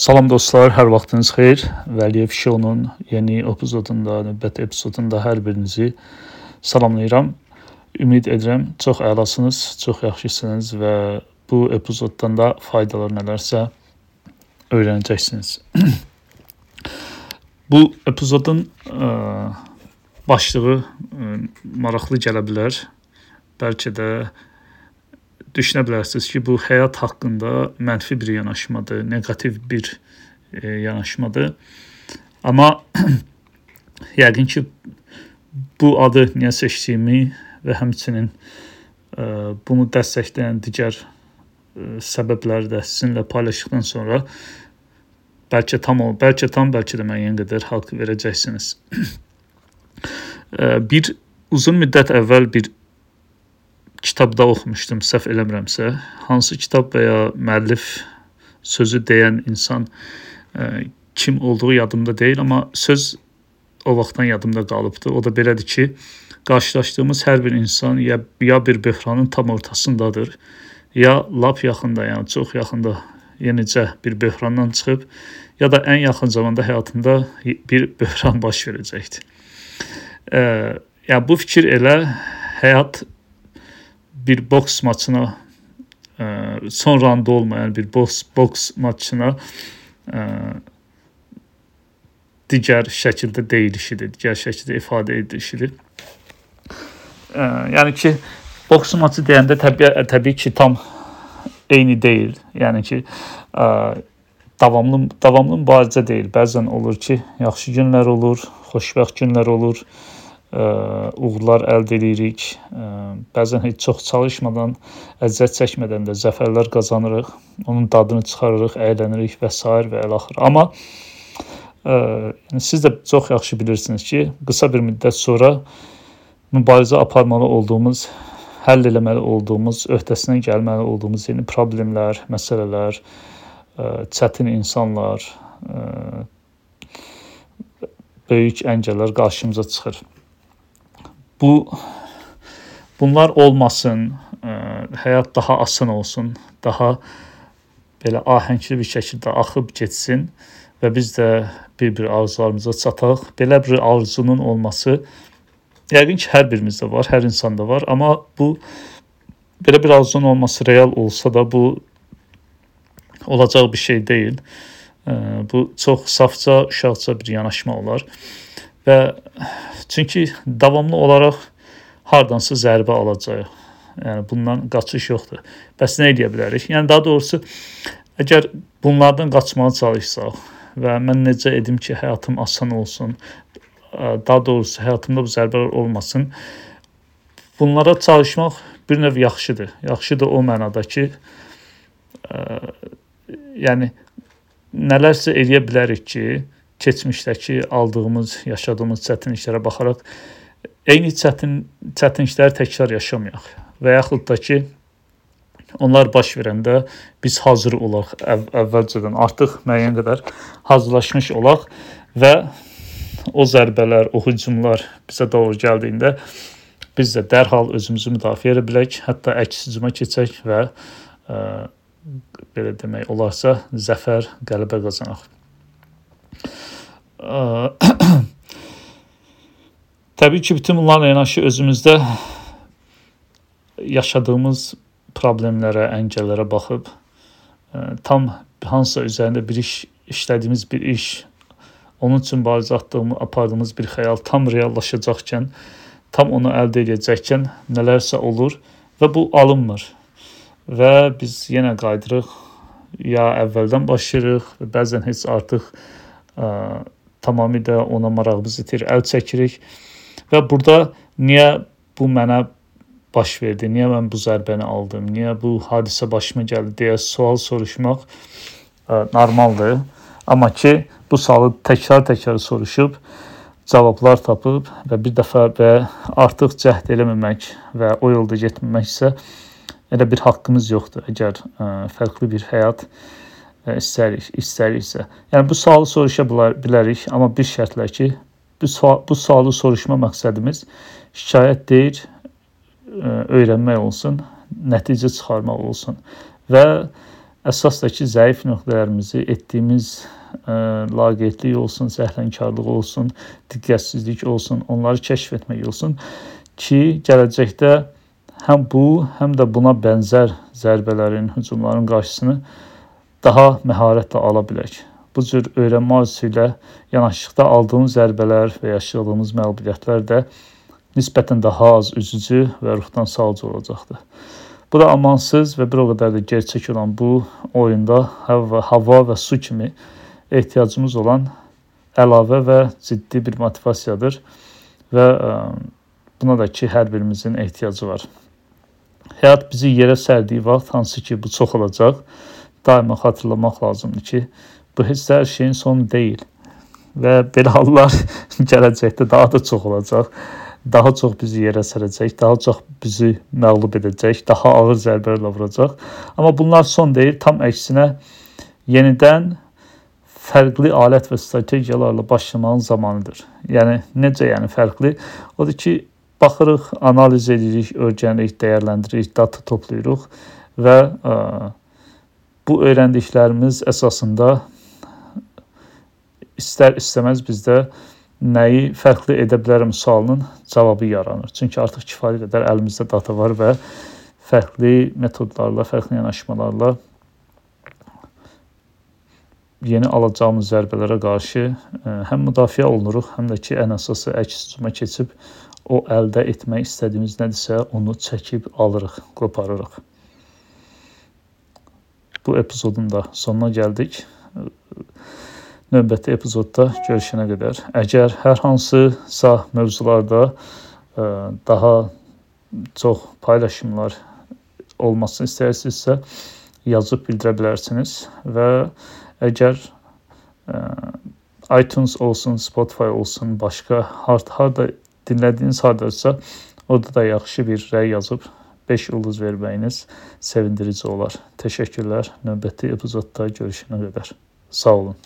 Salam dostlar, hər vaxtınız xeyir. Vəliyev Show-nun yeni epizodunda, növbəti epizodunda hər birinizi salamlayıram. Ümid edirəm çox əlasınız, çox yaxşısınız və bu epizoddan da faydalar nələrsə öyrənəcəksiniz. bu epizodun ə, başlığı ə, maraqlı gələ bilər. Bəlkə də düşünə bilərsiniz ki, bu həyat haqqında mənfi bir yanaşmadır, neqativ bir e, yanaşmadır. Amma yəqin ki, bu adı niyə seçdiyimi və həmçinin e, bunu dəstəkləyən digər e, səbəbləri də sizinlə paylaşdıqdan sonra bəlkə tam ol, bəlkə tam, bəlkə də müəyyən qədər haqq verəcəksiniz. e, bir uzun müddət əvvəl bir kitabda oxumuşdum, səhv eləmirəmsə. Hansı kitab və ya müəllif sözü deyən insan ə, e, kim olduğu yadımda deyil, amma söz o vaxtdan yadımda qalıbdı. O da belədir ki, qarşılaşdığımız hər bir insan ya, ya bir böhranın tam ortasındadır, ya lap yaxında, yəni çox yaxında yenicə bir böhrandan çıxıb, ya da ən yaxın zamanda həyatında bir böhran baş verəcəkdir. Ə, yəni bu fikir elə həyat bir boks maçına e, son randa olmayan bir boks boks maçına e, digər şəkildə deyilişidir, digər şəkildə ifadə edilişidir. E, yəni ki, boks maçı deyəndə təbii təbii ki, tam eyni deyil. Yəni ki, ə, davamlı davamlı mübarizə deyil. Bəzən olur ki, yaxşı günlər olur, xoşbəxt günlər olur uğurlar əldə edirik. Bəzən heç çox çalışmadan, əziyyət çəkmədən də zəfərlər qazanırıq. Onun dadını çıxarırıq, əylənirik və s. və əlaxır. Amma ə, yəni siz də çox yaxşı bilirsiniz ki, qısa bir müddət sonra mübarizə aparmalı olduğumuz, həll eləməli olduğumuz, öhdəsindən gəlməli olduğumuz yeni problemlər, məsələlər, ə, çətin insanlar, ə, böyük əngəllər qarşımıza çıxır bu bunlar olmasın, ə, həyat daha asan olsun, daha belə ahəngli bir şəkildə axıb getsin və biz də bir-bir arzularımıza çataq. Belə bir arzunun olması yəqin ki, hər birimizdə var, hər insanda var, amma bu belə bir arzunun olması real olsa da bu olacaq bir şey deyil. Bu çox safca, uşaqca bir yanaşma olar və çünki davamlı olaraq hardansa zərbə alacağıq. Yəni bundan qaçış yoxdur. Bəs nə edə bilərik? Yəni daha doğrusu əgər bunlardan qaçmağa çalışsaq və mən necə edim ki, həyatım asan olsun, daha doğrusu həyatımda bu zərbələr olmasın. Bunlara çalışmaq bir növ yaxşıdır. Yaxşıdır o mənada ki, ə, yəni nələrsə eləyə bilərik ki, keçmişdəki aldığımız, yaşadığımız çətinliklərə baxaraq eyni çətin çətinlikləri təkrar yaşamayaq və yaxud da ki onlar baş verəndə biz hazır olaq əv əvvəlcədən artıq müəyyən qədər hazırlaşmış olaq və o zərbələr, o hücumlar bizə doğru gəldiyində biz də dərhal özümüzü müdafiə edə bilək, hətta əks hücuma keçək və ə, belə demək olarsa zəfər, qələbə qazanaq. Təbii ki, bütün bunlarla yanaşı özümüzdə yaşadığımız problemlərə, əngəllərə baxıb tam hansısa üzərində bir iş işlədiyimiz bir iş, onun üçün mübarizə atdığımız, apardığımız bir xəyal tam reallaşacaqkən, tam onu əldə edəcəkkən nələrsə olur və bu alınmır. Və biz yenə qayıdırıq ya əvvəldən başlayırıq, bəzən heç artıq ə, tamamilə ona marağımız itir, əl çəkirik və burada niyə bu mənə baş verdi, niyə mən bu zərbəni aldım, niyə bu hadisə başıma gəldi deyə sual soruşmaq ə, normaldır. Amma ki, bu sualı təkrar-təkrar soruşub cavablar tapıb və bir dəfə və artıq cəhd eləməmək və o yolda getməmək isə elə bir haqqımız yoxdur. Əgər ə, fərqli bir həyat istərik, istəriksə. Yəni bu sualı soruşa bilərik, amma bir şərtlə ki, bu sual, bu sualı soruşma məqsədimiz şikayət deyil, öyrənmək olsun, nəticə çıxarmaq olsun və Əsas da ki, zəif nöqtələrimizi etdiyimiz ə, laqeydlik olsun, səhlənkarlıq olsun, diqqətsizlik olsun, onları kəşf etmək olsun ki, gələcəkdə həm bu, həm də buna bənzər zərbələrin, hücumların qarşısını daha məharətlə ala bilək. Bu cür öyrənmə arzusu ilə yanaşlıqda aldığımız zərbələr və yaşadığımız məğlubiyyətlər də nisbətən daha az üzücü və ruhdan salcı olacaqdır. Bu da amansız və bir o qədər də gerçək olan bu oyunda hava, hava və su kimi ehtiyacımız olan əlavə və ciddi bir motivasiyadır və ə, buna da ki, hər birimizin ehtiyacı var. Həyat bizi yerə sərdiyi vaxt, hansı ki, bu çox olacaq, daima xatırlamaq lazımdır ki, bu heç hər şeyin sonu deyil və belə hallar gələcəkdə daha da çox olacaq daha çox bizi yerə sərəcək, daha çox bizi məğlub edəcək, daha ağır zərbələrlə vuracaq. Amma bunlar son deyil, tam əksinə yenidən fərqli alət və strategiyalarla başlamağın zamanıdır. Yəni necə yəni fərqli? Odur ki, baxırıq, analiz edirik, öyrənirik, dəyərləndiririk, data toplayırıq və ə, bu öyrəndiklərimiz əsasında istər istəməz bizdə nəyi fərqli edə bilərəm sualının cavabı yaranır. Çünki artıq kifayət qədər əlimizdə data var və fərqli metodlarla, fərqli yanaşmalarla yeni alacağımız zərbələrə qarşı e, həm müdafiə olunuruq, həm də ki, ən əsası əks hücuma keçib o əldə etmək istədiyimiz nədirsə, onu çəkib alırıq, qoparırıq. Bu epizodun da sonuna gəldik növbəti epizodda görüşənə qədər. Əgər hər hansısa mövzularda e, daha çox paylaşımlar olmasını istəyirsinizsə, yazıb bildirə bilərsiniz və əgər ə, e, iTunes olsun, Spotify olsun, başqa hard harda dinlədiyiniz hardasa, orada da yaxşı bir rəy yazıb 5 ulduz verməyiniz sevindirici olar. Təşəkkürlər. Növbəti epizodda görüşənə qədər. Sağ olun.